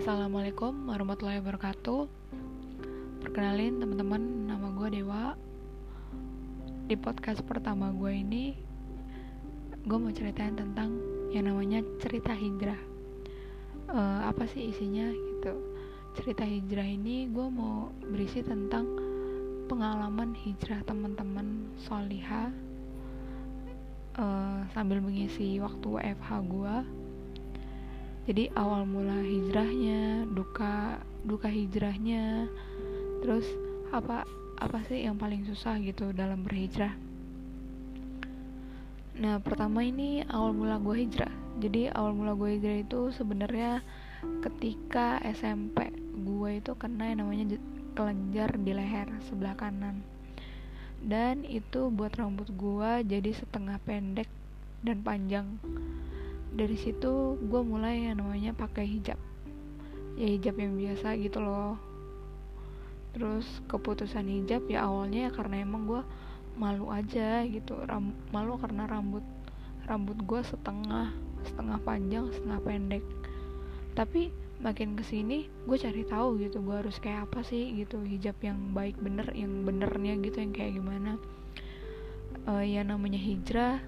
Assalamualaikum warahmatullahi wabarakatuh. Perkenalin teman-teman nama gue Dewa. Di podcast pertama gue ini Gue mau ceritain tentang yang namanya cerita hijrah. Uh, Apa sih isinya gitu. Cerita hijrah ini gue mau berisi tentang Pengalaman hijrah teman-teman Soliha uh, Sambil mengisi waktu WFH gue jadi awal mula hijrahnya duka duka hijrahnya. Terus apa apa sih yang paling susah gitu dalam berhijrah? Nah pertama ini awal mula gue hijrah. Jadi awal mula gue hijrah itu sebenarnya ketika SMP gue itu kena yang namanya kelenjar di leher sebelah kanan. Dan itu buat rambut gue jadi setengah pendek dan panjang dari situ gue mulai yang namanya pakai hijab. Ya hijab yang biasa gitu loh. Terus keputusan hijab ya awalnya ya karena emang gue malu aja gitu. Ram malu karena rambut rambut gue setengah setengah panjang setengah pendek. Tapi makin ke sini gue cari tahu gitu gue harus kayak apa sih gitu hijab yang baik bener yang benernya gitu yang kayak gimana. Uh, ya namanya hijrah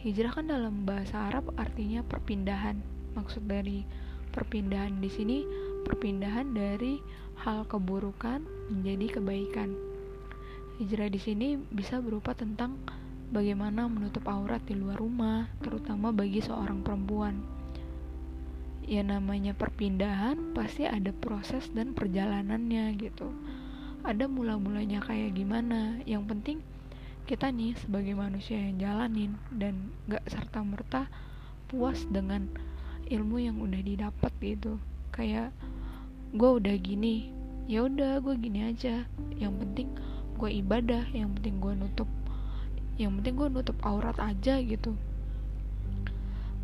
Hijrah kan dalam bahasa Arab artinya perpindahan. Maksud dari perpindahan di sini perpindahan dari hal keburukan menjadi kebaikan. Hijrah di sini bisa berupa tentang bagaimana menutup aurat di luar rumah, terutama bagi seorang perempuan. Ya namanya perpindahan pasti ada proses dan perjalanannya gitu. Ada mula-mulanya kayak gimana. Yang penting kita nih sebagai manusia yang jalanin dan gak serta merta puas dengan ilmu yang udah didapat gitu. Kayak gue udah gini ya udah gue gini aja. Yang penting gue ibadah yang penting gue nutup yang penting gue nutup aurat aja gitu.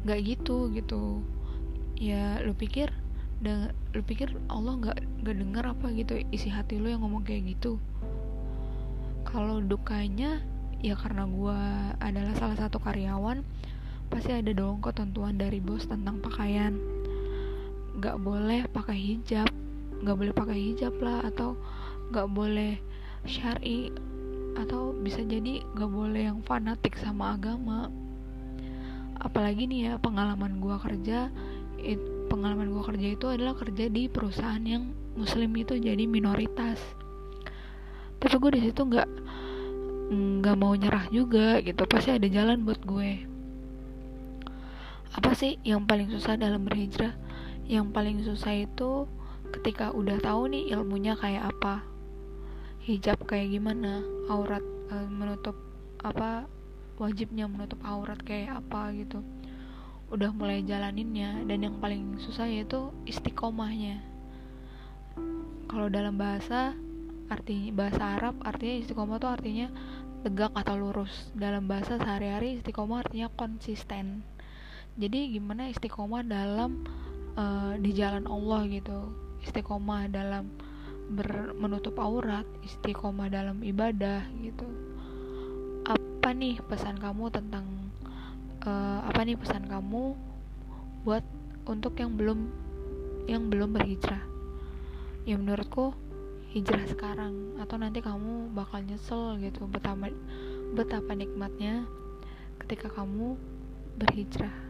Gak gitu gitu. Ya lu pikir dan lu pikir Allah nggak nggak dengar apa gitu isi hati lu yang ngomong kayak gitu kalau dukanya ya karena gue adalah salah satu karyawan pasti ada dong ketentuan dari bos tentang pakaian. Nggak boleh pakai hijab. Nggak boleh pakai hijab lah atau nggak boleh syari atau bisa jadi nggak boleh yang fanatik sama agama. Apalagi nih ya pengalaman gue kerja pengalaman gue kerja itu adalah kerja di perusahaan yang muslim itu jadi minoritas tapi gue di situ nggak nggak mau nyerah juga gitu. Pasti ada jalan buat gue. Apa sih yang paling susah dalam berhijrah? Yang paling susah itu ketika udah tahu nih ilmunya kayak apa. Hijab kayak gimana? Aurat e, menutup apa wajibnya menutup aurat kayak apa gitu. Udah mulai jalaninnya. Dan yang paling susah yaitu istiqomahnya. Kalau dalam bahasa artinya bahasa Arab artinya istiqomah tuh artinya tegak atau lurus. Dalam bahasa sehari-hari istiqomah artinya konsisten. Jadi gimana istiqomah dalam uh, di jalan Allah gitu? Istiqomah dalam ber, menutup aurat istiqomah dalam ibadah gitu. Apa nih pesan kamu tentang uh, apa nih pesan kamu buat untuk yang belum yang belum berhijrah? Ya menurutku hijrah sekarang atau nanti kamu bakal nyesel gitu betapa betapa nikmatnya ketika kamu berhijrah